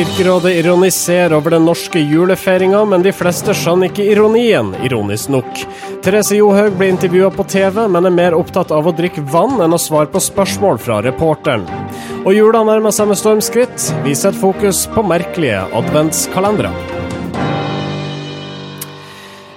Kirkerådet ironiserer over den norske julefeiringa, men de fleste skjønner ikke ironien, ironisk nok. Therese Johaug blir intervjua på TV, men er mer opptatt av å drikke vann enn å svare på spørsmål fra reporteren. Og jula nærmer seg med stormskritt. Vi setter fokus på merkelige adventskalendere.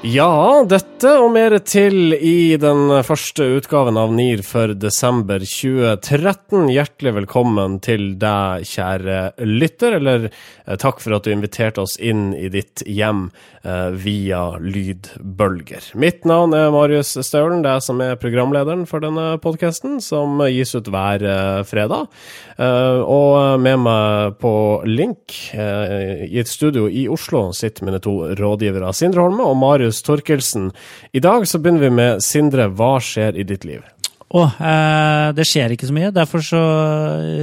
Ja, dette og mer til i den første utgaven av NIR for desember 2013. Hjertelig velkommen til deg, kjære lytter, eller eh, takk for at du inviterte oss inn i ditt hjem eh, via lydbølger. Mitt navn er Marius Staulen, det er jeg som er programlederen for denne podkasten, som gis ut hver eh, fredag. Eh, og med meg på link eh, i et studio i Oslo sitter mine to rådgivere, Sindre Holme og Marius Torkelsen. I dag så begynner vi med Sindre, hva skjer i ditt liv? Å, eh, det skjer ikke så mye. Derfor så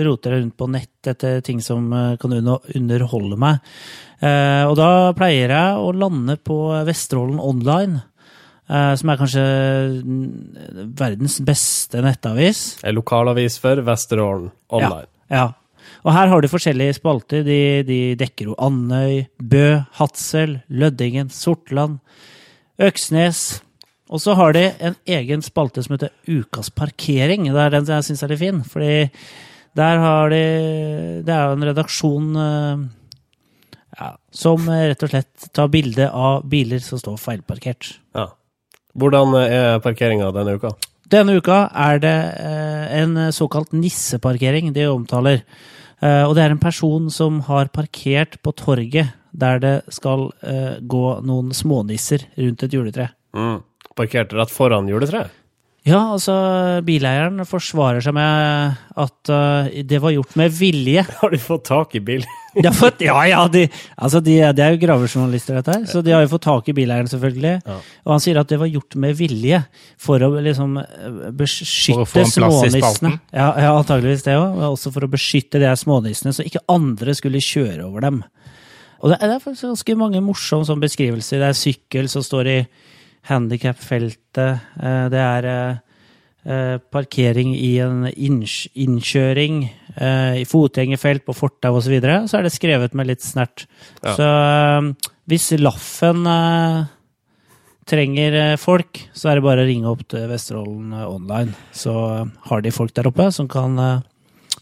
roter jeg rundt på nett etter ting som eh, kan underholde meg. Eh, og da pleier jeg å lande på Vesterålen Online, eh, som er kanskje mm, verdens beste nettavis. En lokalavis for Vesterålen Online. Ja. ja. Og her har de forskjellige spalter. De, de dekker jo Andøy, Bø, Hadsel, Lødingen, Sortland, Øksnes. Og så har de en egen spalte som heter Ukas parkering. Det er den jeg syns er litt fin. Fordi der har de Det er jo en redaksjon eh, ja, som rett og slett tar bilde av biler som står feilparkert. Ja. Hvordan er parkeringa denne uka? Denne uka er det eh, en såkalt nisseparkering de omtaler. Eh, og det er en person som har parkert på torget der det skal uh, gå noen smånisser rundt et juletre. Mm. Parkerte rett foran juletreet? Ja, altså bileieren forsvarer seg med at uh, det var gjort med vilje. Har de fått tak i bil? Fått, ja, ja, de, altså de, de er jo gravejournalister, dette her, så de har jo fått tak i bileieren, selvfølgelig. Ja. Og han sier at det var gjort med vilje for å liksom eh, beskytte For å smånissene. Ja, ja, antageligvis det òg. Også for å beskytte de smånissene, så ikke andre skulle kjøre over dem. Og det er, det er faktisk ganske mange morsomme sånne beskrivelser. Det er sykkel som står i handikapfeltet. Eh, Det er eh, eh, parkering i en innkjøring, i fotgjengerfelt, på fortau osv. Så, videre. så er det skrevet med litt snert. Ja. Så hvis Laffen trenger folk, så er det bare å ringe opp til Vesterålen Online. Så har de folk der oppe som kan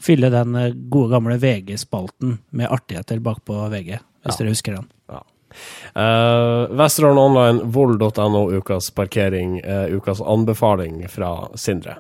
fylle den gode gamle VG-spalten med artigheter bakpå VG, hvis Ja. dere husker den. Ja. Uh, Vesterålen Online, vold.no, ukas parkering, uh, ukas anbefaling fra Sindre.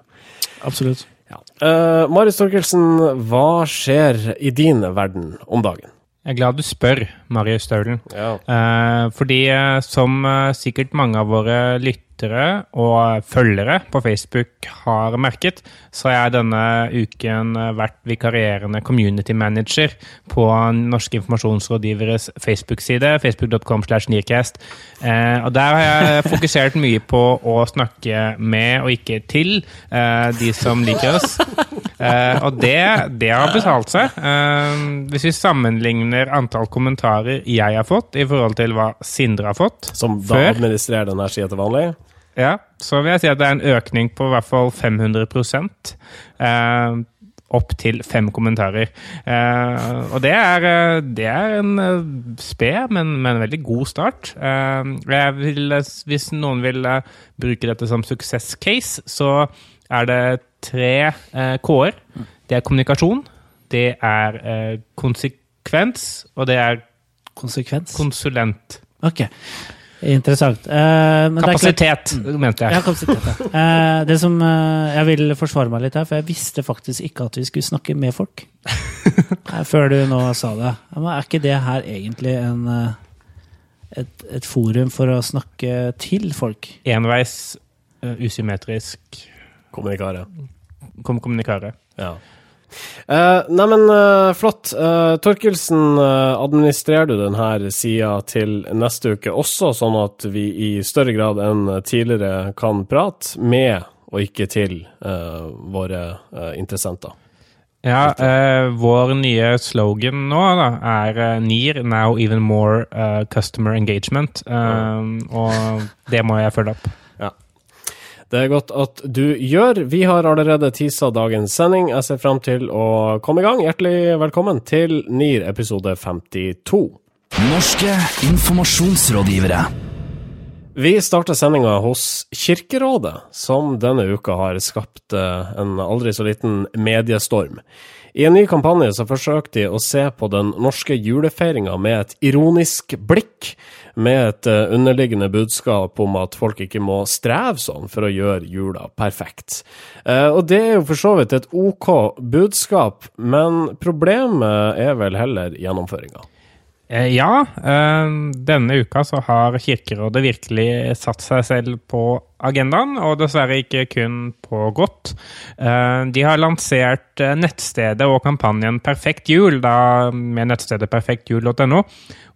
Absolutt. Ja. Uh, Marius Torkelsen, hva skjer i din verden om dagen? Jeg er glad du spør, Marius Staulen. Ja. Eh, fordi som sikkert mange av våre lyttere og følgere på Facebook har merket, så har jeg denne uken vært vikarierende community manager på Norske informasjonsrådgiveres Facebook-side, facebook.com slash nearcast. Eh, og der har jeg fokusert mye på å snakke med og ikke til eh, de som liker oss. Eh, og det, det har betalt seg. Hvis vi sammenligner antall kommentarer jeg har fått i forhold til hva Sindre har fått, Som da Før? administrerer denne sida til vanlig? Ja, så vil jeg si at det er en økning på i hvert fall 500 eh, opp til fem kommentarer. Eh, og det er, eh, det er en eh, sped, men, men en veldig god start. Eh, jeg vil, hvis noen vil eh, bruke dette som success case, så er det tre eh, K-er. Det er kommunikasjon, det er konsekvens, og det er Konsekvens. konsulent. Ok, interessant. Eh, men det er Kapasitet, mente jeg. Ja, kapasitet, ja. Eh, det som eh, Jeg vil forsvare meg litt her, for jeg visste faktisk ikke at vi skulle snakke med folk. Eh, Før du nå sa det. Men er ikke det her egentlig en eh, et, et forum for å snakke til folk? Enveis, eh, usymmetrisk Kommunikare. kom kommunikare. Ja. Uh, Neimen, uh, flott. Uh, Torkelsen, uh, administrerer du denne sida til neste uke også, sånn at vi i større grad enn tidligere kan prate med og ikke til eh, våre eh, interessenter? Ja, eh, vår nye slogan nå da, er eh, NIR, Now Even More eh, Customer Engagement. Eh, og det må jeg følge opp. Det er godt at du gjør. Vi har allerede tisa dagens sending. Jeg ser frem til å komme i gang. Hjertelig velkommen til NIR episode 52. Norske informasjonsrådgivere. Vi starter sendinga hos Kirkerådet, som denne uka har skapt eh, en aldri så liten mediestorm. I en ny kampanje så forsøkte de å se på den norske julefeiringa med et ironisk blikk, med et eh, underliggende budskap om at folk ikke må streve sånn for å gjøre jula perfekt. Eh, og det er jo for så vidt et OK budskap, men problemet er vel heller gjennomføringa. Eh, Ja, denne uka så har Kirkerådet virkelig satt seg selv på agendaen, og dessverre ikke kun på godt. De har lansert nettstedet og kampanjen Perfekt jul, da med nettstedet perfektjul.no,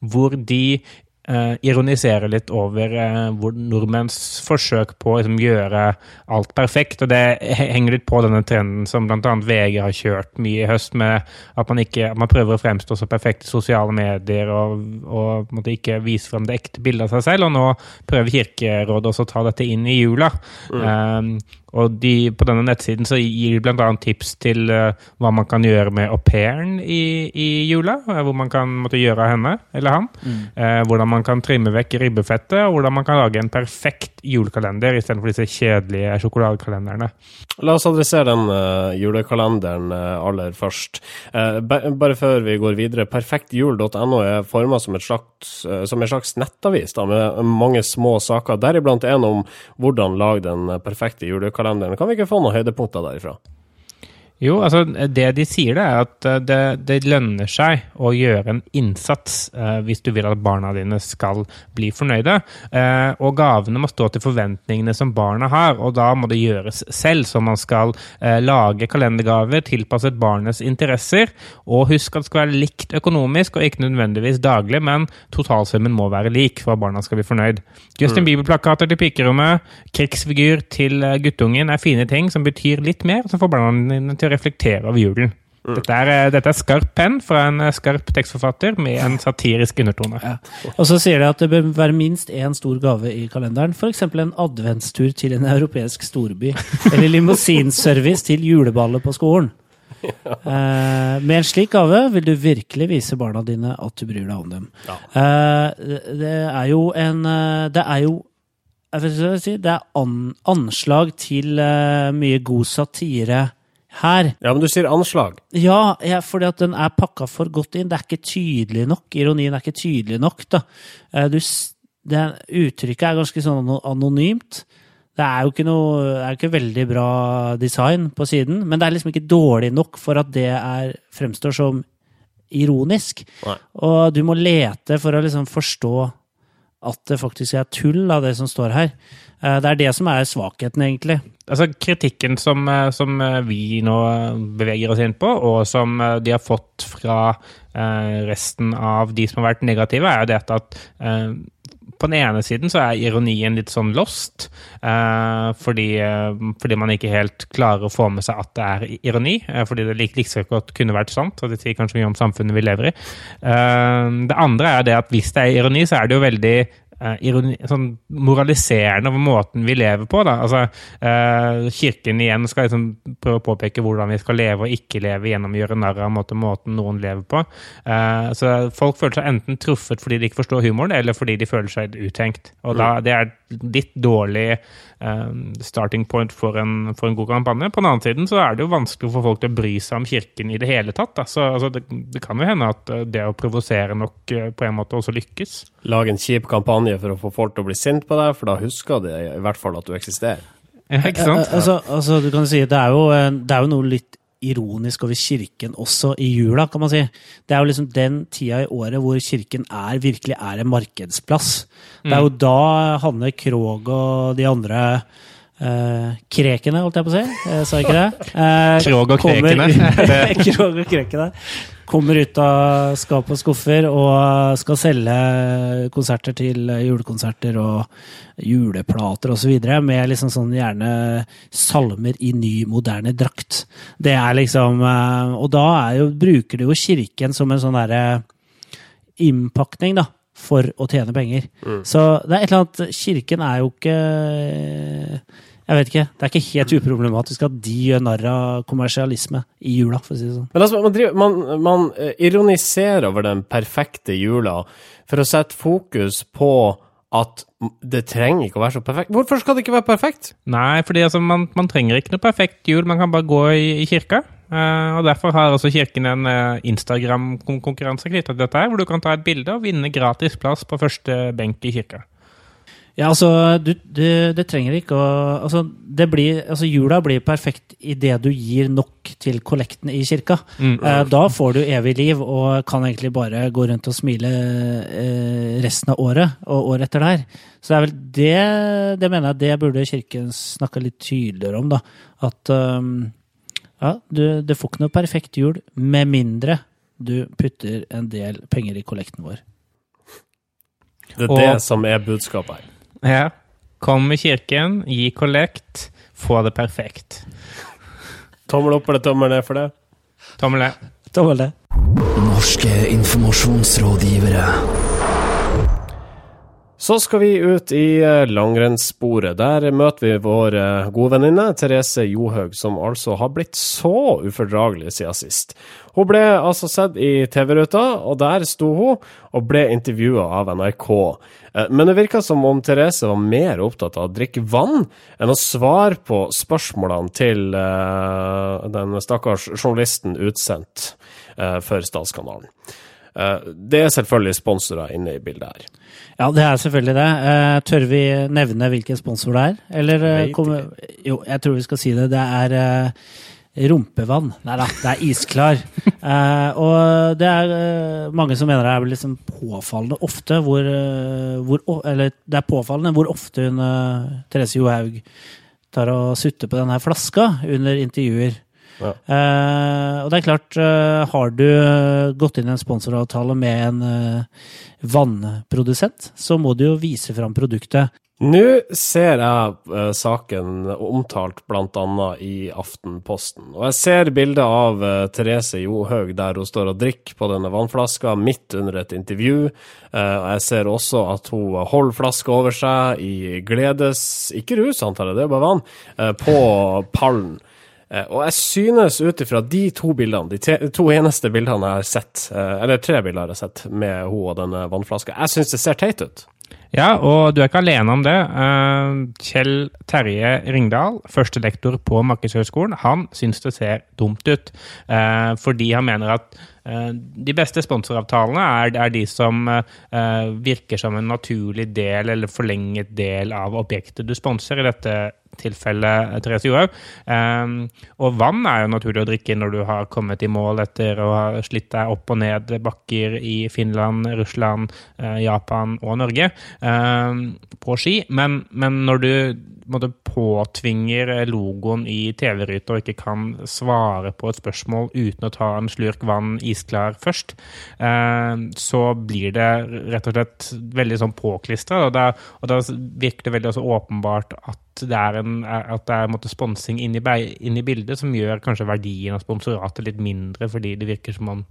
hvor de eh, ironisere litt over eh, hvor nordmenns forsøk på å liksom, gjøre alt perfekt. Og det henger litt på denne trenden som bl.a. VG har kjørt mye i høst, med at man, ikke, at man prøver å fremstå så perfekt i sosiale medier og, og måtte ikke vise frem det ekte bildet av seg selv. Og nå prøver Kirkerådet også å ta dette inn i jula. Um, og de, på denne nettsiden så gir de bl.a. tips til uh, hva man kan gjøre med au pairen i, i jula. eh, Hvor man kan måtte gjøre henne eller han. Eh, hvordan man kan trimme vekk ribbefettet, og hvordan man kan lage en perfekt julekalender istedenfor disse kjedelige sjokoladekalenderne. La oss adressere den uh, julekalenderen aller først. Bare før vi går videre. Perfektjul.no er forma som, som en slags nettavis da, med mange små saker, deriblant en om hvordan lage den perfekte julekalenderen. Kan vi ikke få noen høydepunkter derifra? Jo, altså det de sier det er at eh, det, det lønner seg å gjøre en innsats eh, hvis du vil at barna dine skal bli fornøyde. Eh, og gavene må stå til forventningene som barna har, og da må det gjøres selv. Så man skal eh, lage kalendergaver tilpasset barnets interesser. Og husk at det skal være likt økonomisk, og ikke nødvendigvis daglig, men totalsummen må være lik for at barna skal bli fornøyd. Justin Bieber-plakater til pikerommet, krigsfigur til eh, guttungen er fine ting som betyr litt mer, som får barna dine til å reflektere over julen. Dette, er, eh, dette er skarp penn fra en eh, skarp tekstforfatter med en satirisk undertone. Og så sier de at det bør være minst én stor gave i kalenderen. F.eks. en adventstur til en europeisk storby. Eller limousinservice til juleballet på skolen. Eh, med en slik gave vil du virkelig vise barna dine at du bryr deg om dem. Eh, det er jo en eh, Det er jo jeg vil si, det er an, anslag til uh, mye god satire her. Ja, men du sier anslag. Ja, ja, fordi at den er pakka for godt inn. Det er ikke tydelig nok. Ironien er ikke tydelig nok. da. Eh, Du, det, uttrykket er ganske sånn anonymt. Det er jo ikke noe, det er ikke veldig bra design på siden, men det er liksom ikke dårlig nok for at det er, fremstår som ironisk. Nei. Og du må lete for å liksom forstå at det faktisk er tull av det som står her. Eh, Det er det som er svakheten, egentlig. Altså Kritikken som, eh, som eh, vi nå beveger oss inn på, og som de har fått fra resten av de som har vært negative, er jo dette at på den ene siden så er ironien litt sånn lost, eh, fordi, eh, fordi man ikke helt klarer å få med seg at det er ironi. Eh, fordi det like, like godt kunne vært sant, og det sier kanskje mye om samfunnet vi lever i. Det andre er det at hvis det er ironi, så er det jo veldig ironi, sånn moraliserende over måten vi lever på. Da. Altså, eh, kirken igjen skal liksom prøve å påpeke hvordan vi skal leve og ikke leve gjennom å gjøre narr av måten, måten noen lever på. Eh, så folk føler seg enten truffet fordi de ikke forstår humoren, eller fordi de føler seg uthengt. Og da, det er litt dårlig eh, starting point for en, for en god kampanje. På den annen siden så er det jo vanskelig få folk til å bry seg om kirken i det hele tatt. Da. Så altså, det, det kan jo hende at eh, det å provosere nok eh, på en måte også lykkes. Lag en kjip kampanje for å få folk til å bli sint på deg, for da husker de i hvert fall at du eksisterer. Ja, ikke sant? Ja, Altså, altså, du kan si det er, jo, det er jo noe litt ironisk over kirken også i jula, kan man si. Det er jo liksom den tida i året hvor kirken er, virkelig er en markedsplass. Det er jo da Hanne Krogh og de andre eh, krekene, holdt jeg på å si. Jeg sa ikke det? Eh, Krog og krekene. Krog og krekene. Kommer ut av skap og skuffer og skal selge konserter til julekonserter og juleplater osv. med liksom sånn gjerne salmer i ny, moderne drakt. Det er liksom eh, Og da jo, bruker du jo kirken som en sånn derre innpakning, da. For å tjene penger. Så det er et eller annet Kirken er jo ikke Jeg vet ikke. Det er ikke helt uproblematisk at de gjør narr av kommersialisme i jula, for å si det sånn. Men altså, man, driver, man, man eh, ironiserer over den perfekte jula for å sette fokus på at det trenger ikke å være så perfekt. Hvorfor skal det ikke være perfekt? Nei, fordi altså, man, man trenger ikke noe perfekt jul, man kan bare gå i, i kirka. Uh, og Derfor har også Kirken en uh, Instagram-konkurranse knyttet til dette, her, hvor du kan ta et bilde og vinne gratis plass på første benk i kirka. Ja, altså, du, du, det trenger ikke å altså, det blir, altså, Jula blir perfekt idet du gir nok til kollekten i kirka. Mm. Eh, da får du evig liv og kan egentlig bare gå rundt og smile eh, resten av året og året etter der. Så det er vel det Det mener jeg det burde Kirken snakke litt tydeligere om, da. At um, ja, du, du får ikke noe perfekt jul med mindre du putter en del penger i kollekten vår. Det er Og- det som er budskapet her. Ja. Kom i kirken, gi kollekt, få det perfekt. Tommel opp eller tommel ned for det? Tommel ned. Tommel ned. Norske informasjonsrådgivere. Så skal vi ut i eh, langrennssporet. Der møter vi vår eh, gode venninne Therese Johaug, som altså har blitt så ufordragelig siden sist. Hun ble altså sett i TV-ruta, og der sto hun og ble intervjua av NRK. Eh, Men det virka som om Therese var mer opptatt av å drikke vann enn å svare på spørsmålene til den stakkars journalisten utsendt for Statskanalen. Eh, Det er selvfølgelig sponsorer inne i bildet her. Ja, det er selvfølgelig det. Eh, tør vi nevne hvilken sponsor det er? Eller eh, kommer- Jo, jeg tror vi skal si det. Det er rumpevann. Nei da, det er isklar. Eh, og det er eh, mange som mener det er liksom påfallende ofte hvor, hvor Eller det er påfallende hvor ofte hun Therese Johaug tar og sutter på denne flaska under intervjuer. Ja. Eh, og det er klart, uh, har du eh, gått inn i en sponsoravtale med en uh, vannprodusent, så må du jo vise fram produktet. Nå ser jeg saken omtalt bl.a. i Aftenposten. Og jeg ser bildet av Therese Johaug der hun står og drikker på denne vannflaska midt under et intervju. Jeg ser også at hun holder flaska over seg i gledes... Ikke rus, antar jeg, det er bare vann. på pallen. Eh, Og jeg synes ut ifra de to bildene, de to eneste bildene jeg har sett, eh, eller tre bilder jeg har sett med hun og denne vannflaska, jeg synes det ser teit ut. Ja, og du er ikke alene om det. Eh, Kjell Terje Ringdal, førstelektor på Markedshøgskolen, han syns det ser dumt ut. fordi han mener at de beste sponsoravtalene er, er de som eh, virker som en naturlig del eller forlenget del av objektet du sponser, i dette tilfellet Therese Johaug. Eh, og vann er jo naturlig å drikke når du har kommet i mål etter å ha slitt deg opp og ned bakker i Finland, Russland, eh, Japan og Norge eh, på ski. Men, men når du måtte, påtvinger logoen i TV-ryta og ikke kan svare på et spørsmål uten å ta en slurk vann isklar først, eh, så blir det rett og slett veldig sånn påklistra. Og, og da virker det veldig også åpenbart at det er, en, at det er måte, sponsing inn i, inn i bildet som gjør kanskje verdien av sponsoratet litt mindre, fordi det virker som om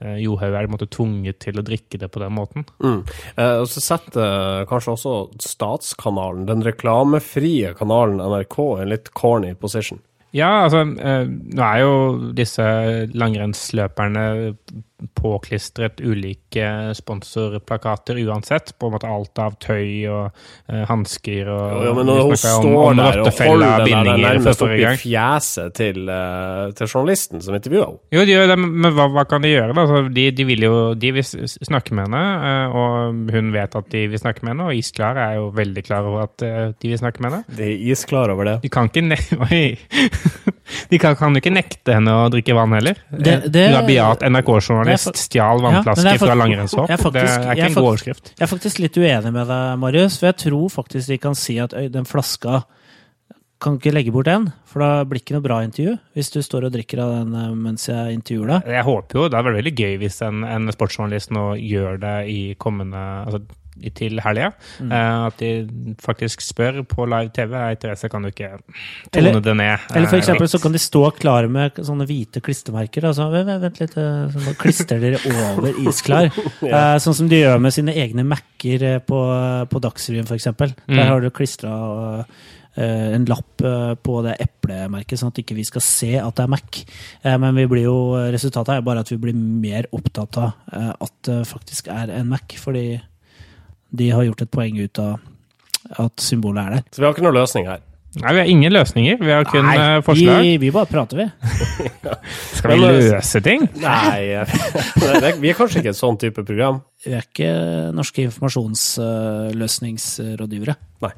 eh, Johaug er måte, tvunget til å drikke det på den måten. Mm. Eh, og så setter eh, kanskje også Statskanalen, den reklamefrie kanalen NRK, en litt corny position. Ja, altså eh, Nå er jo disse langrennsløperne påklistret ulike sponsorplakater uansett. På en måte alt av tøy og uh, hansker og Jo, jo, men når hun står om- om der og holder den der nærmest opp i fjeset til, uh, til journalisten som intervjuer henne Jo, de gjør det, men hva, hva kan de gjøre? da? Altså, de, de vil jo de vil snakke med henne, uh, og hun vet at de vil snakke med henne, og Isklar er jo veldig klar over at de vil snakke med henne. De er isklar over det. De kan ikke ne Oi! De kan, kan jo ikke nekte henne å drikke vann heller. Det- det- Rabiat NRK-journalist fa- stjal Ja, vannflasker er fra langrennshopp. jeg Det er jeg ikke er en god overskrift. Jeg er faktisk litt uenig med deg, Marius, for jeg tror faktisk de kan si at den flaska kan ikke legge bort den, for da blir ikke noe bra intervju hvis du står og drikker av den eh, mens jeg intervjuer deg. Jeg håper jo, Det hadde vært veldig gøy hvis en, en sportsjournalist nå gjør det i kommende altså, til helga. Mm. Eh, at de faktisk spør på live TV. Hei, Therese, kan du ikke Eller- tone det ned? Eller for eh, eksempel litt?» så kan de stå klare med sånne hvite klistremerker. Altså, vent, litt, eh, så klistrer dere over isklar. Eh, sånn som de gjør med sine egne Mac-er på, på Dagsrevyen, f.eks. Der Mm. har du klistra en lapp på det eplemerket, sånn at ikke vi skal se at det er Mac. Men vi blir jo, resultatet er bare at vi blir mer opptatt av at det faktisk er en Mac, fordi de har gjort et poeng ut av at symbolet er der. Så vi har ikke noen løsning her. Nei, vi har ingen løsninger. Vi har kun Nei, forslag. vi, vi bare prater, vi. Skal vi løse ting? Nei, vi er kanskje ikke et sånn type program. Vi er ikke norske informasjonsløsningsrådgivere. Nei.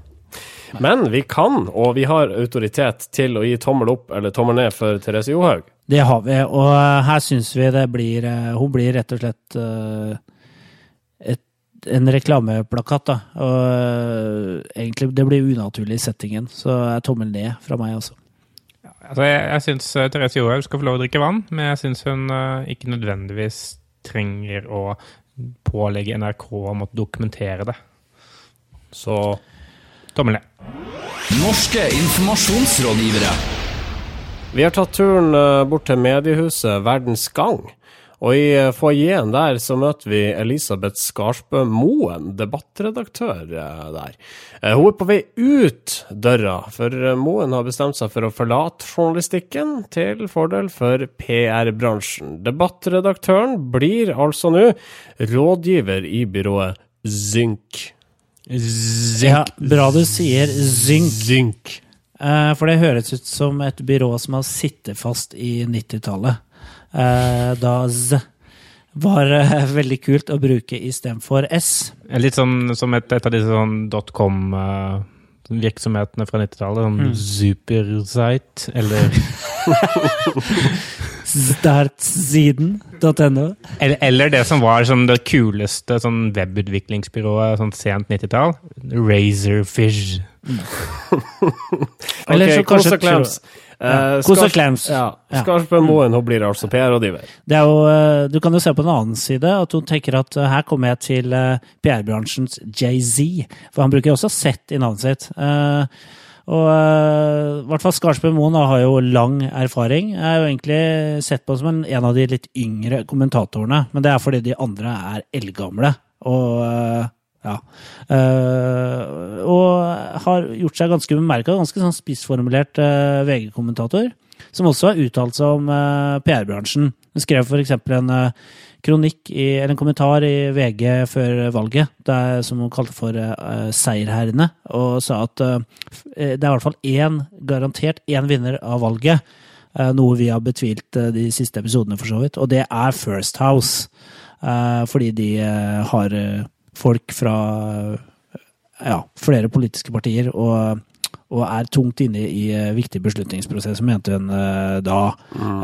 Men vi kan, og vi har autoritet til å gi tommel opp eller tommel ned for Therese Johaug. Det har vi, og eh, her syns vi det blir eh, Hun blir rett og slett eh, et, en reklameplakat, da. Og eh, egentlig det blir unaturlig i settingen, så er tommel ned fra meg også. Altså, jeg jeg syns uh, Therese Johaug skal få lov å drikke vann, men jeg syns hun uh, ikke nødvendigvis trenger å pålegge NRK å måtte dokumentere det. Så Tommel ned. Norske informasjonsrådgivere. vi har tatt turen eh, bort til mediehuset Verdens Gang. Og i foajeen der så møter vi Elisabeth Skarsbø Moen, debattredaktør eh, der. Eh, Hun er på vei ut døra, for eh, Moen har bestemt seg for å forlate journalistikken til fordel for PR-bransjen. Debattredaktøren blir altså nå rådgiver i byrået Zynk. Zynk. Ja, bra du sier Zynk. Zynk. For det høres ut som et byrå som har sittet fast i 90-tallet. Eh, Da Z var eh, veldig kult å bruke istedenfor S. Litt sånn som et, et av disse sånn dotcom-virksomhetene fra 90-tallet. Sånn Supersite, eller, Startsiden.no. eller Eller det som var sånn det kuleste sånn webutviklingsbyrået sånn sent 90-tall. Razorfish. Eller så kanskje. Ja, Eh, Kos og klems. Ja. Skarpe Moen hun blir altså PR-rådgiver. Er eh, du kan jo se på en annen side at hun tenker at eh, her kommer jeg til PR-bransjens Jay-Z. For han bruker jo også Z i navnet sitt. Eh, Og i hvert fall Skarsbø Moen har jo lang erfaring. Jeg er jo egentlig sett på som en, en av de litt yngre kommentatorene. Men det er fordi de andre er eldgamle. Og ja. Uh, og har gjort seg ganske bemerka. Ganske sånn spissformulert uh, VG-kommentator. Som også har uttalt seg om uh, PR-bransjen. Hun skrev f.eks. en eh, kronikk, i, eller en kommentar i VG før valget, der, som hun kalte for eh, seierherrene, og sa at eh, eh, det er i hvert fall én, garantert én vinner av valget. eh, noe vi har betvilt eh, de siste episodene, for så vidt. Og det er First House. Eh, fordi de eh, har eh, folk fra eh, ja, flere politiske partier og, og er tungt inne i eh, viktige beslutningsprosesser, mente hun eh, da. Mm.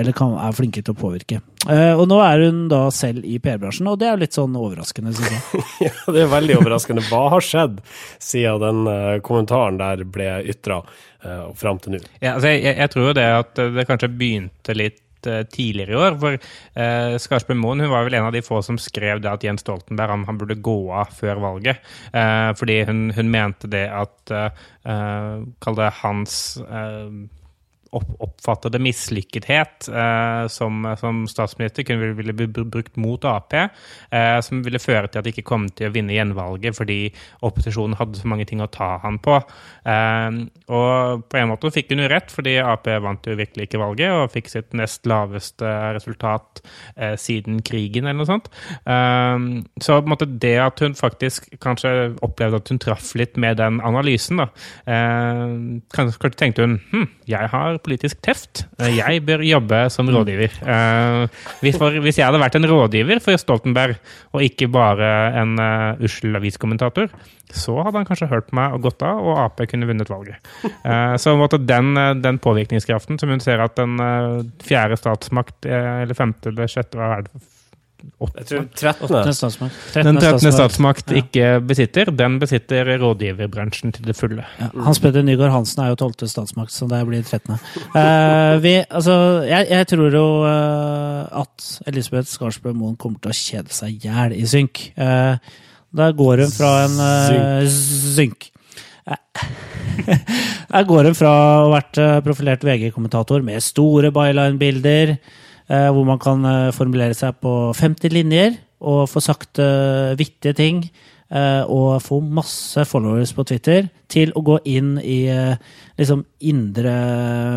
eller kan, er flinke til å påvirke. Eh, og nå er hun da selv i PR-bransjen, og det er jo litt sånn overraskende, synes jeg. Ja, det er veldig overraskende. Hva har skjedd siden den eh, kommentaren der ble ytra og fram til nå? Ja, altså jeg, jeg- jeg tror jo det at det kanskje begynte litt eh, tidligere i år. For eh, Skarsbø Moen hun var vel en av de få som skrev det at Jens Stoltenberg han, han burde gå av før valget. Eh, fordi hun, hun mente det at eh, Kall det hans eh, opp, oppfattede mislykkethet eh, som, som statsminister kunne ville bli brukt mot Ap, eh, som ville føre til at de ikke kom til å vinne gjenvalget fordi opposisjonen hadde så mange ting å ta han på. Eh, og på en måte fikk hun jo rett, fordi Ap vant jo virkelig ikke valget og fikk sitt nest laveste resultat eh, siden krigen, eller noe sånt. Eh, så på en måte det at hun faktisk kanskje opplevde at hun traff litt med den analysen, da, eh, kanskje, kanskje tenkte hun hm, jeg har politisk teft. Eh, Jeg bør jobbe som rådgiver. Eh, hvis, jeg hadde vært en rådgiver for Stoltenberg, og ikke bare en uh, ussel aviskommentator, så hadde han kanskje hørt meg og gått av, og Ap kunne vunnet valget. Eh, så den, eh, den påvirkningskraften som hun ser at den eh, fjerde statsmakt, eh, eller femte eller sjette, hva er det? Jeg tror Åttende? 13. Åttende statsmakt. Den 13. statsmakt Ja. ikke besitter, den besitter rådgiverbransjen til det fulle. Ja, Hans Petter Nygaard Hansen er jo tolvte statsmakt, så det blir 13. Uh, vi, altså, jeg, jeg tror jo uh, at Elisabeth Skarsbø Moen kommer til å kjede seg i hjel i synk. Uh, da går hun fra en uh, synk. Der går hun fra å ha vært eh, profilert VG-kommentator med store byline-bilder, eh, hvor man kan eh, formulere seg på 50 linjer og få sagt eh, vittige ting. eh, og få masse followers på Twitter, til å gå inn i eh, liksom indre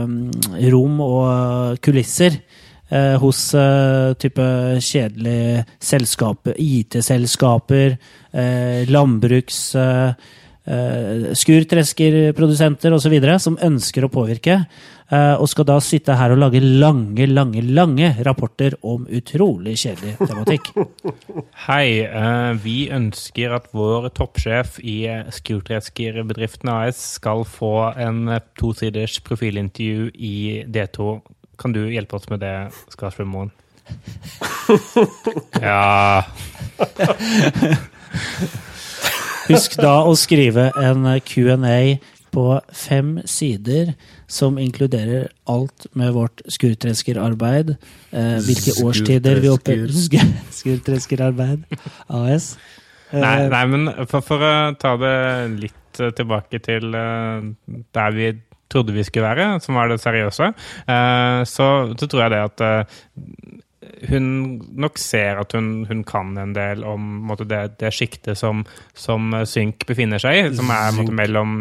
mm, rom og kulisser. eh, hos eh, type kjedelige selskaper, IT-selskaper, eh, landbruks... Eh, eh, skurtreskerprodusenter osv. som ønsker å påvirke, eh, og skal da sitte her og lage lange, lange, lange rapporter om utrolig kjedelig tematikk. Hei, eh, vi ønsker at vår toppsjef i eh, Skrutreskerbedriften AS skal få en eh, tosiders profilintervju i D2. Kan du hjelpe oss med det, Skarsbjørn Moen? Ja Husk da å skrive en Q&A på fem sider som inkluderer alt med vårt skurtreskerarbeid. Eh, hvilke årstider vi oppe Skurtreskerarbeid AS. Eh, Nei, nei men for, for å ta det litt eh, tilbake til eh, der vi trodde vi skulle være, som var det seriøse, eh, så, så tror jeg det at hun nok ser at hun, hun kan en del om på måte, det, det sjiktet som, som Synk befinner seg i, som er på måte, mellom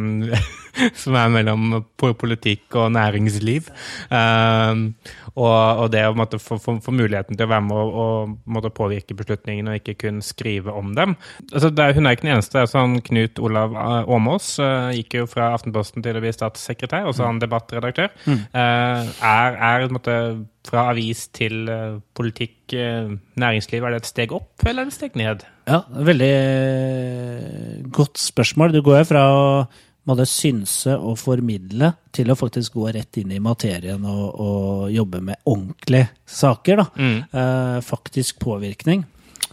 som er mellom politikk og næringsliv. Um, og, og det å måtte, få, få, få muligheten til å være med og, og på påvirke beslutningene og ikke kun skrive om dem. Altså, er, hun er ikke den eneste. Sånn Knut Olav eh, Åmås eh, gikk jo fra Aftenposten til å bli statssekretær, også han debattredaktør. Eh, er, er på en måte, fra avis til eh, politikk, eh, næringsliv, er det et steg opp eller er det et steg ned? Ja, veldig eh, godt spørsmål. Du går jo fra å synse og formidle til å faktisk gå rett inn i materien og, og jobbe med ordentlige saker. Da. Eh, faktisk påvirkning.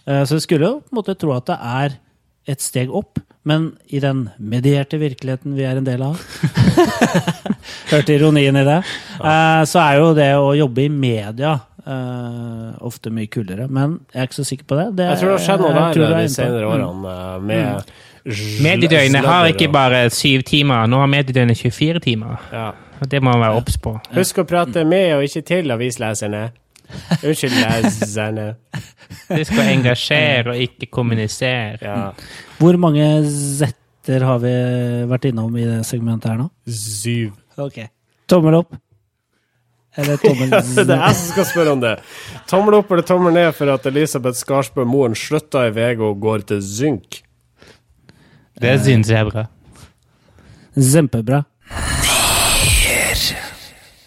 Eh, så jeg skulle jo på en måte tro at det er et steg opp, men i den medierte virkeligheten vi er en del av Hørte ironien i det. Uh, så er jo det å jobbe i media Uh, ofte mye kulere, men jeg er ikke så sikker på det. det Jeg tror det har skjedd noe der du er de senere Mm. årene Mm. med Mediedøgnet har ikke bare syv timer, nå har mediedøgnet 24 timer. ja. Det må man være obs på. Husk å prate med og ikke til avisleserne. Unnskyld, leserne. Husk å engasjere og ikke kommunisere. Ja. Hvor mange z-er har vi vært innom i det segmentet her nå? Syv. Ok. Tommel opp. Eller tommel Det er jeg som skal spørre om det. Tommel opp eller tommel ned for at Elisabeth Skarsbø Moen slutta i VG og går til Zynk? Det syns jeg er bra. Kjempebra.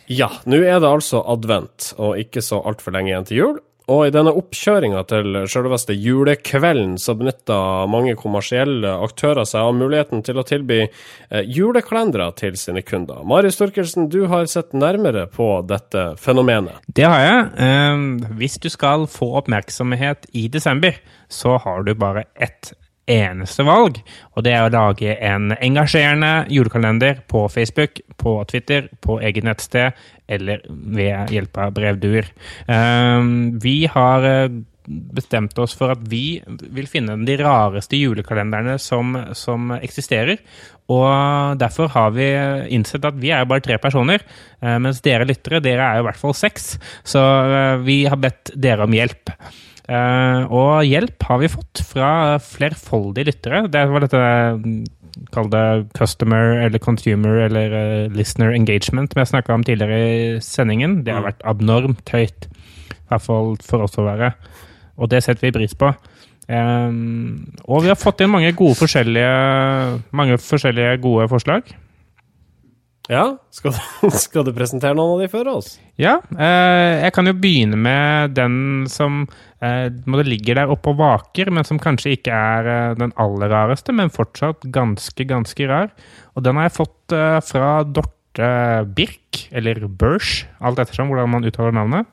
Ja, nå er det altså advent, og ikke så altfor lenge igjen til jul. Og i denne oppkjøringa til selveste julekvelden så benytta mange kommersielle aktører seg av muligheten til å tilby eh, julekalendere til sine kunder. Marius Storkelsen, du har sett nærmere på dette fenomenet. Det har jeg. Eh, hvis du skal få oppmerksomhet i desember, så har du bare ett eneste valg, og det er å lage en engasjerende julekalender på Facebook, på Twitter, på eget nettsted eller ved hjelp av brevduer. Eh, vi har eh, bestemt oss for at vi vil finne de rareste julekalenderne som, som eksisterer. Og derfor har vi innsett at vi er bare tre personer, eh, mens dere lyttere dere er i hvert fall seks. Så eh, vi har bedt dere om hjelp. Eh, og hjelp har vi fått fra flerfoldige lyttere. Det var dette mm, Kall det customer eller consumer eller eh, listener engagement som jeg snakka om tidligere i sendingen. Det har vært abnormt høyt. I hvert fall for oss å være. Og det setter vi pris på. Um, og vi har fått inn mange gode forskjellige, mange forskjellige gode forslag. Ja, skal du, skal du presentere noen av de for oss? Ja, eh, jeg kan jo begynne med den som eh, ligger der oppe og vaker, men som kanskje ikke er eh, den aller rareste, men fortsatt ganske, ganske rar. Og den har jeg fått eh, fra Dorte Birk, eller Børs, alt ettersom hvordan man uttaler navnet.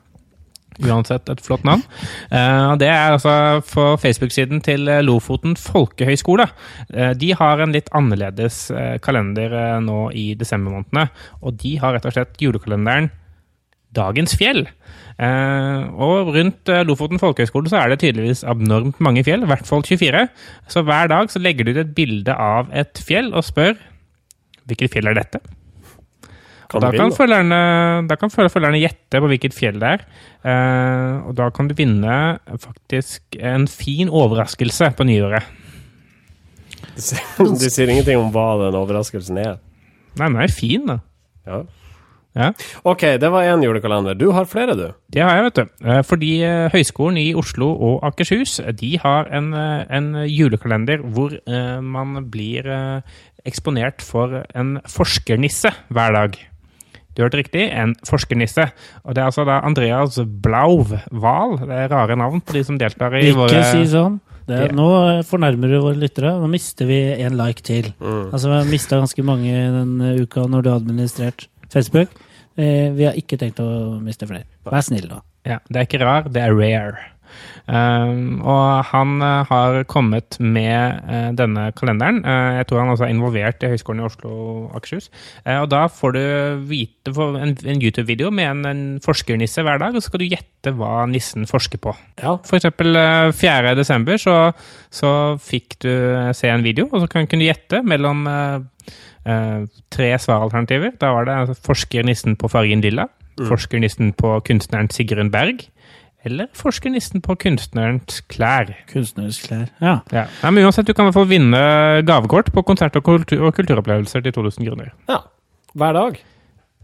Uansett et flott navn. Eh, det er altså på Facebook-siden til eh, Lofoten folkehøgskole. Eh, de har en litt annerledes kalender nå i desembermånedene. Og de har rett og slett julekalenderen Dagens fjell. Og rundt Lofoten folkehøgskole så er det tydeligvis abnormt mange fjell, i hvert fall 24. Så hver dag så legger du ut et bilde av et fjell og spør hvilket fjell er dette? Kan da kan, følgerne, da kan følgerne gjette på hvilket fjell det er. Eh, og da kan du vinne faktisk en fin overraskelse på nyåret. Du sier, du sier ingenting om hva den overraskelsen er. Nei, den er fin, da. Ja. Ja. OK, det var én julekalender. Du har flere, du. Det har jeg, vet du. Eh, Fordi eh, Høgskolen i Oslo og Akershus de har en, en julekalender hvor man blir eksponert for en forskernisse hver dag. Du hørte riktig, en forskernisse. Og det er altså da Andreas Blauv-Wahl. Det er rare navn på de som deltar i Ikke våre si sånn. Det, Det- nå fornærmer du våre lyttere. Nå mister vi en like til. Altså, Vi har mista ganske mange denne uka når du har administrert Facebook. Eh, vi har ikke tenkt å miste flere. Vær snill, da. Ja, det er ikke rar, det er rare. Um, og han eh, har kommet med eh, denne kalenderen. Eh, jeg tror han også er involvert i Høgskolen i Oslo og Akershus. Og da får du vite en, en YouTube-video med en, en forskernisse hver dag, og så skal du gjette hva nissen forsker på. Ja. For eksempel eh, 4. desember så, så fikk du se en video, og så kan, kunne du gjette mellom eh, tre svaralternativer. Da var det altså, forskernissen på fargen lilla, forskernissen på kunstneren Sigrun Berg, eller forskernissen på kunstnerens klær. Kunstnerens klær. Ja. Ja. Nei, men uansett, du kan i hvert fall vinne gavekort på konsert- og, kultur og kulturopplevelser til 2000 kroner. ja. Hver dag.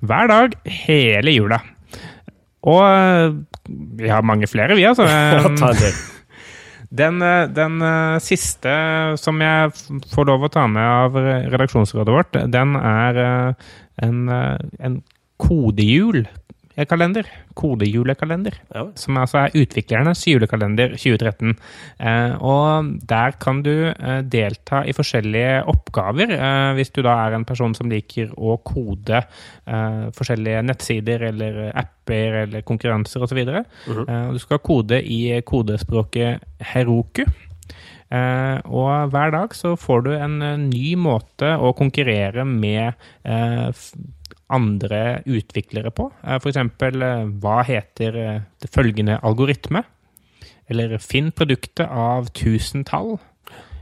Hver dag, hele jula. Og eh, vi har mange flere, vi, altså. Ta en til. Den, eh, den eh, siste som jeg får lov å ta med av redaksjonsrådet vårt, den er en, en, eh, en kodejul-kalender. Kodejulekalender. Ja. Som altså er utviklernes julekalender 2013. Eh, og der kan du eh, delta i forskjellige oppgaver, eh, hvis du da er en person som liker å kode eh, forskjellige nettsider eller apper eller konkurranser osv. videre Eh, du skal kode i kodespråket Heroku. Eh, og hver dag så får du en eh, ny måte å konkurrere med eh, f andre utviklere på. F.eks.: for eksempel, eh, hva heter eh, det følgende algoritme? Eller finn produktet av tusentall.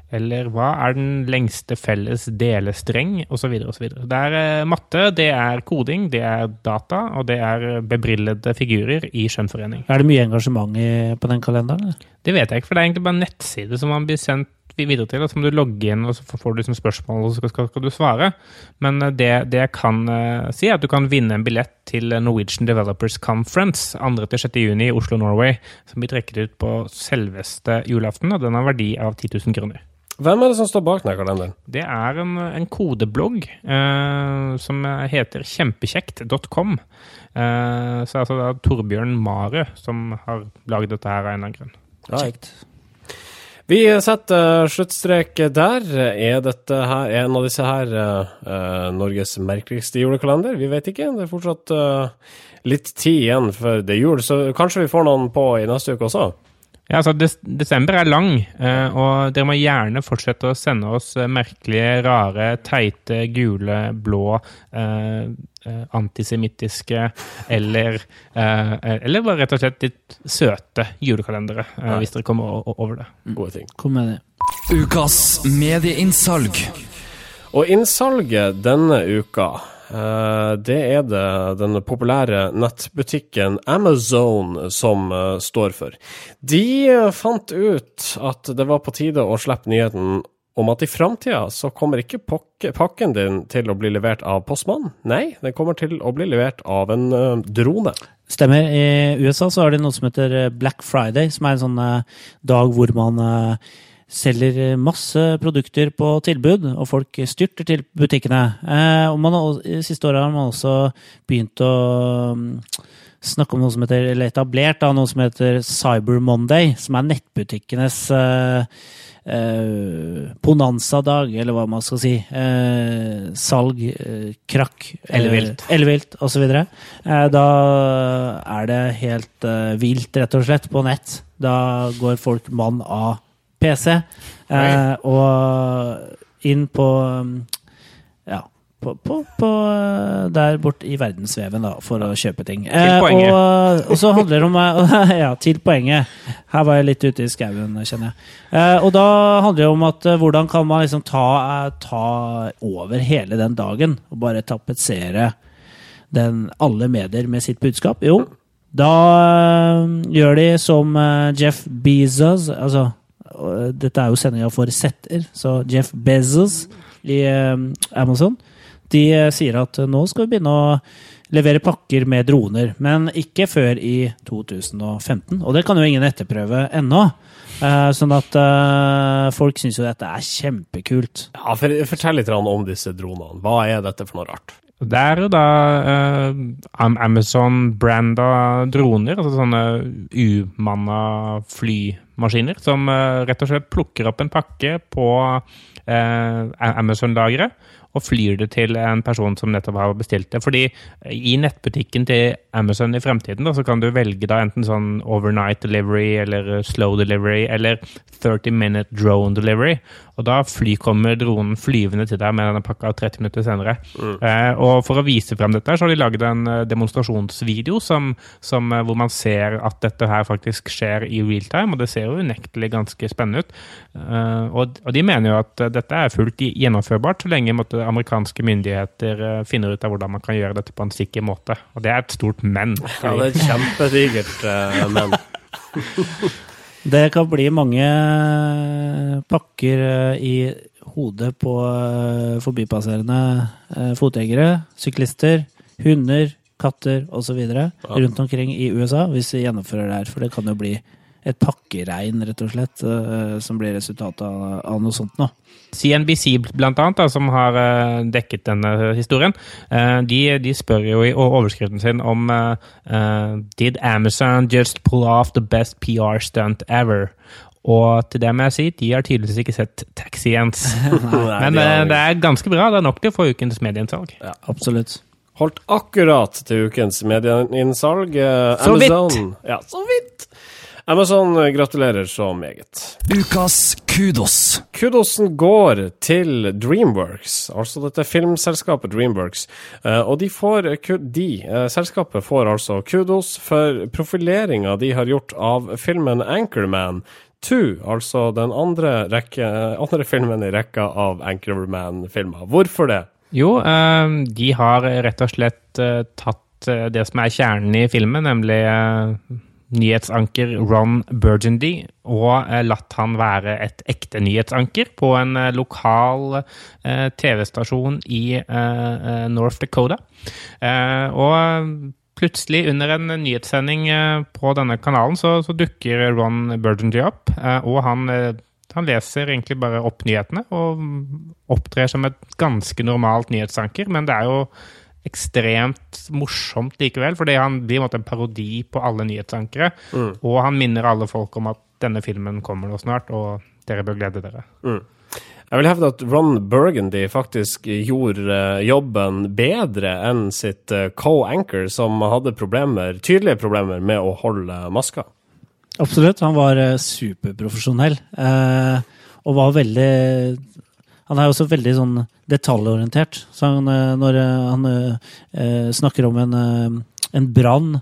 Eller hva er den lengste felles delestreng, osv. osv. Det er eh, matte, det er koding, det er data, og det er bebrillede figurer i skjønnforening. Er det mye engasjement på den kalenderen? Det vet jeg ikke, for det er egentlig bare en nettside som man blir sendt videre til, og så må du logge inn, og så får du liksom spørsmål, og så skal, skal du svare. Men eh, det, det jeg kan uh, si, er at du kan vinne en billett til Norwegian Developers Conference 2.-6. juni i Oslo, Norway, som blir trekket ut på selveste julaften, og den har verdi av 10 000 kroner. Hvem er det som står bak denne kalenderen? Det er en, en kodeblogg eh, som heter kjempekjekt.com. Eh, så er det er Torbjørn Mare som har laget dette her av en eller annen grunn. Kjekt. Vi setter sluttstrek der. Er dette her en av disse her eh, Norges merkeligste julekalender? Vi vet ikke. Det er fortsatt uh, litt tid igjen før det er jul, så kanskje vi får noen på i neste uke også? Ja, altså des Desember er lang, eh, og dere må gjerne fortsette å sende oss eh, merkelige, rare, teite, gule, blå, eh, eh, antisemittiske eller eh, Eller bare rett og slett litt søte julekalendere, eh, hvis dere kommer over det. Gode ting. Kom med det. Ukas medieinnsalg. Og innsalget denne uka, det er det den populære nettbutikken Amazon som eh, står for. De eh, fant ut at det var på tide å slippe nyheten om at i framtida så kommer ikke pakken din til å bli levert av postmannen. Nei, den kommer til å bli levert av en eh, drone. Stemmer. I USA så har de noe som heter eh, Black Friday, som er en sånn eh, dag hvor man eh, selger eh, masse produkter på tilbud, og folk styrter til butikkene. Eh, og man har, siste året har man også begynt å mm, snakke om noe som heter, eller etablert da, noe som heter Cyber Monday, som er nettbutikkenes eh, eh, bonanza-dag, eller hva man skal si. Eh, salg, eh, krakk, Ellevilt. ellevilt osv. Eh, da er det helt vilt, rett og slett, på nett. Da går folk mann av PC eh, og inn på ja, på, på, på eh, der bort i verdensveven da, for å kjøpe ting. Eh, poenget. og, og så handler det om eh, Ja, til poenget. Her var jeg litt ute i skauen, kjenner jeg. Eh, og da handler det om at eh, hvordan kan man liksom ta, ta over hele den dagen og bare tapetsere den, alle medier med sitt budskap? Jo, da øh, gjør de som øh, Jeff Bezos, altså dette er jo sendinga for setter, så Jeff Bezos i eh, Amazon de eh, sier at nå skal vi begynne å levere pakker med droner, men ikke før i 2015. Og det kan jo ingen etterprøve ennå. Eh, sånn at eh, folk syns jo dette er kjempekult. Ja, Fortell litt om disse dronene. Hva er dette for noe rart? Det er jo da eh, Am- Amazon-branda droner, altså sånne umanna flymaskiner, som eh, rett og slett plukker opp en pakke på eh, Amazon-lageret og flyr det til en person som nettopp har bestilt det. Fordi i nettbutikken til Amazon i fremtiden da, så kan du velge da enten sånn overnight delivery eller slow delivery eller 30 minute drone delivery. Og da fly kommer dronen flyvende til deg med denne pakka 30 minutter senere. Eh, og for å vise frem dette så har de laget en eh, demonstrasjonsvideo som, som, eh, hvor man ser at dette her faktisk skjer i real time, og det ser jo unektelig ganske spennende ut. Eh, og, og de mener jo at eh, dette er fullt gjennomførbart så lenge måtte, amerikanske myndigheter eh, finner ut av hvordan man kan gjøre dette på en sikker måte. Og det er et stort men. Ja, det er et kjempedigert uh, men. Det kan bli mange eh, pakker eh, i hodet på eh, forbipasserende eh, fotgjengere, syklister, hunder, katter osv. rundt omkring i USA hvis vi gjennomfører det her. For det kan jo bli et pakkeregn, rett og slett, eh, som blir resultatet av, av noe sånt nå. CNBC blant annet, da, som har eh, dekket denne historien, eh, de, de spør jo i overskriften sin om eh, eh, Did Amazon just pull off the best PR stunt ever? Og til det må jeg si, de har tydeligvis ikke sett Taxiens. Men de det er ganske bra. Det er nok til å få ukens medieinnsalg. Absolutt. holdt akkurat til ukens medieinnsalg. Eh, Så vidt. Ja, så vidt! Amazon eh, gratulerer så meget. Ukas kudos. Kudosen går til Dreamworks, altså dette filmselskapet Dreamworks. Eh, og de får, de, eh, selskapet får altså kudos for profileringa de har gjort av filmen Anchorman 2, altså den andre, rekke, andre filmen i rekka av Anchorman-filmer. Hvorfor det? Jo, eh, de har rett og slett tatt det som er kjernen i filmen, nemlig nyhetsanker Ron Burgundy, og eh, latt han være et ekte nyhetsanker på en eh, lokal eh, TV-stasjon i North Dakota. Og plutselig, under en nyhetssending på denne kanalen, så, så dukker Ron Burgundy opp, og han han leser egentlig bare opp nyhetene og opptrer som et ganske normalt nyhetsanker, men det er jo ekstremt morsomt likevel, fordi han blir en en parodi på alle nyhetsankere, og han minner alle folk om at denne filmen kommer nå snart, og dere bør glede dere. Jeg vil hevde at Ron Burgundy faktisk gjorde eh, jobben bedre enn sitt eh, co-anchor, som hadde problemer, tydelige problemer med å holde maska. Absolutt. Han var eh, superprofesjonell. Eh, og var veldig Han er også veldig sånn detaljorientert. Så han, eh, når eh, han eh, snakker om en, en brann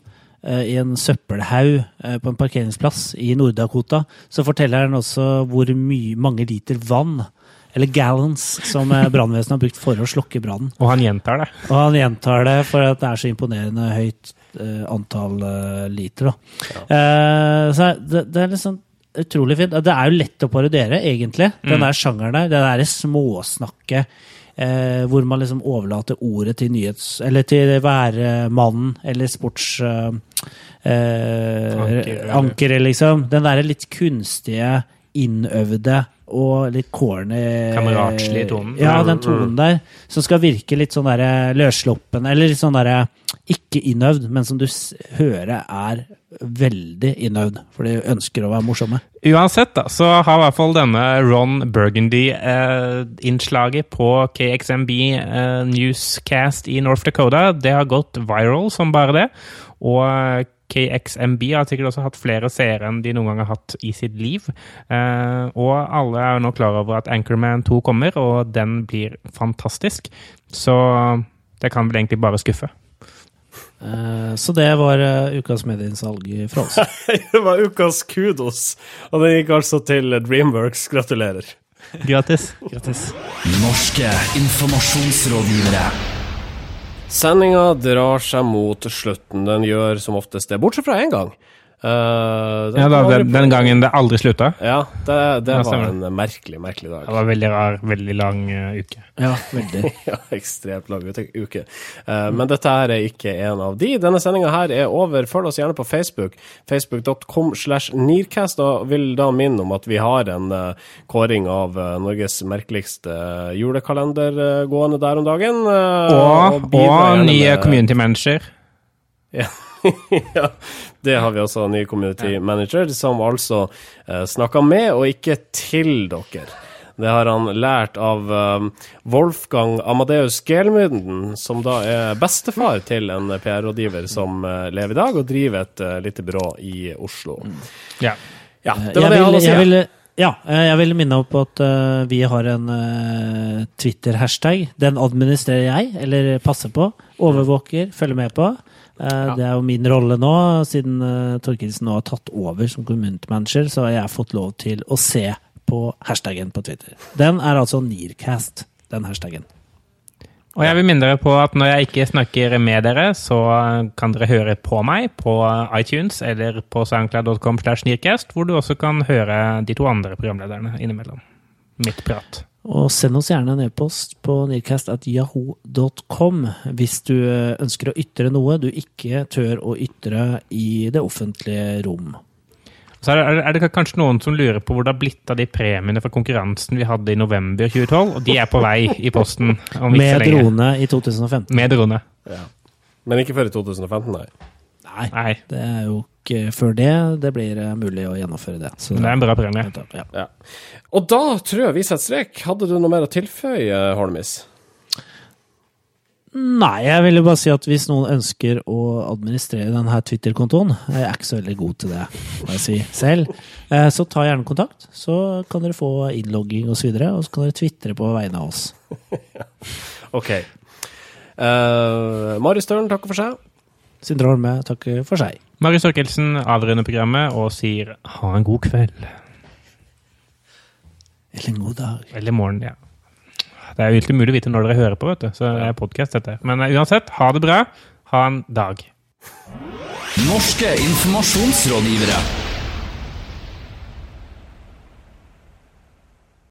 i en søppelhaug på en parkeringsplass i Nord-Dakota, så forteller han også hvor mye, mange liter vann, eller gallons, som brannvesenet har brukt for å slokke brannen. Og han gjentar det. Og han gjentar det for at det er så imponerende høyt antall liter. Da. Eh, så det, det er liksom utrolig fint. Det er jo lett å parodiere, egentlig, den der sjangeren der. Det derre småsnakket eh, hvor man liksom overlater ordet til nyhets... Eller til værmannen eller sports... Eh, eh, Anker, eller- ankeret, liksom. Den derre litt kunstige, innøvde og litt corny Kameratslige tonen. Ja, den tonen der. Som skal virke litt sånn derre løssluppen, eller litt sånn derre ikke innøvd, men som du hører er veldig innøvd. For de ønsker å være morsomme. Uansett, da, så har i hvert fall denne Ron Burgundy-innslaget på KXMB eh, Newscast i North Dakota, det har gått viral som bare det. Og eh, KXMB har sikkert også hatt flere seere enn de noen gang har hatt i sitt liv. Eh, og alle er jo nå klar over at Anchorman 2 kommer, og den blir fantastisk. Så det kan vel egentlig bare skuffe. Eh, så det var eh, ukas medieinnsalg fra oss. Det var ukas kudos, og den gikk altså til Dreamworks. Gratulerer. Gratis. Grattis. Norske informasjonsrådgivere. Sendinga drar seg mot slutten. Den gjør som oftest det, bortsett fra én gang. Eh, Ja, da, den, den gangen det aldri slutta. Ja, det, det Ja, var en merkelig, merkelig dag. Det var veldig rar, veldig lang uh, uke. Ja, veldig. Ja, ekstremt lang uke. Eh, men dette her er ikke en av de. Denne sendinga her er over. Følg oss gjerne på Facebook. Facebook.com slash Nearcast. Og vil da minne om at vi har en kåring av Norges merkeligste julekalender gående der om dagen. Og, bidra og nye med- community manager. Ja. ja, det har vi også, ny community manager, som altså uh, snakker med og ikke til dere. Det har han lært av eh, Wolfgang Amadeus Gelmynden, som da er bestefar til en PR-rådgiver som uh, lever i dag, og driver et uh, lite byrå i Oslo. Ja. Ja, det var det jeg vil, hadde å si. jeg vil, ja, eh, jeg vil minne opp at uh, vi har en eh, Twitter-hashtag. Den administrerer jeg, eller passer på. Overvåker, følger med på. Eh, Det er jo min rolle nå, siden uh, Torkelsen nå har tatt over som kommunemanager, så har jeg fått lov til å se på hashtagen på Twitter. Den er altså Nearcast, den hashtagen. Og jeg vil minne dere på at når jeg ikke snakker med dere, så kan dere høre på meg på iTunes eller på soundcloud.com hvor du også kan høre de to andre programlederne innimellom. Mitt prat. Og send oss gjerne en e-post på nearcast.yahoo.com hvis du eh, ønsker å ytre noe du ikke tør å ytre i det offentlige rom. Så er det, er det kanskje noen som lurer på hvor det har blitt av de premiene for konkurransen vi hadde i november 2012, og de er på vei i posten om ikke så Med lenge. drone i 2015. Med drone. Men ikke før i 2015, nei. Nei, Nei, det er jo før det det blir eh, mulig å gjennomføre det. Så det er en bra premie. ja. Ja. Og da tror jeg vi setter strek. Hadde du noe mer å tilføye, Holmis? Nei, jeg ville bare si at hvis noen ønsker å administrere denne Twitter-kontoen Jeg er ikke så veldig god til det, må jeg si selv. eh, Så ta gjerne kontakt. Så kan dere få innlogging osv., og, så videre, og så kan dere tvitre på vegne av oss. OK. Uh, Mari Stølen takker for seg. Sindre Holme takker for seg. Marius Orkelsen avrunder programmet og sier ha en god kveld. Eller en god dag. Eller morgen, ja. Det er jo helt umulig å vite når dere hører på, vet du. Så det er podcast, dette. Men eh, uansett, ha det bra. Ha en dag. Norske informasjonsrådgivere.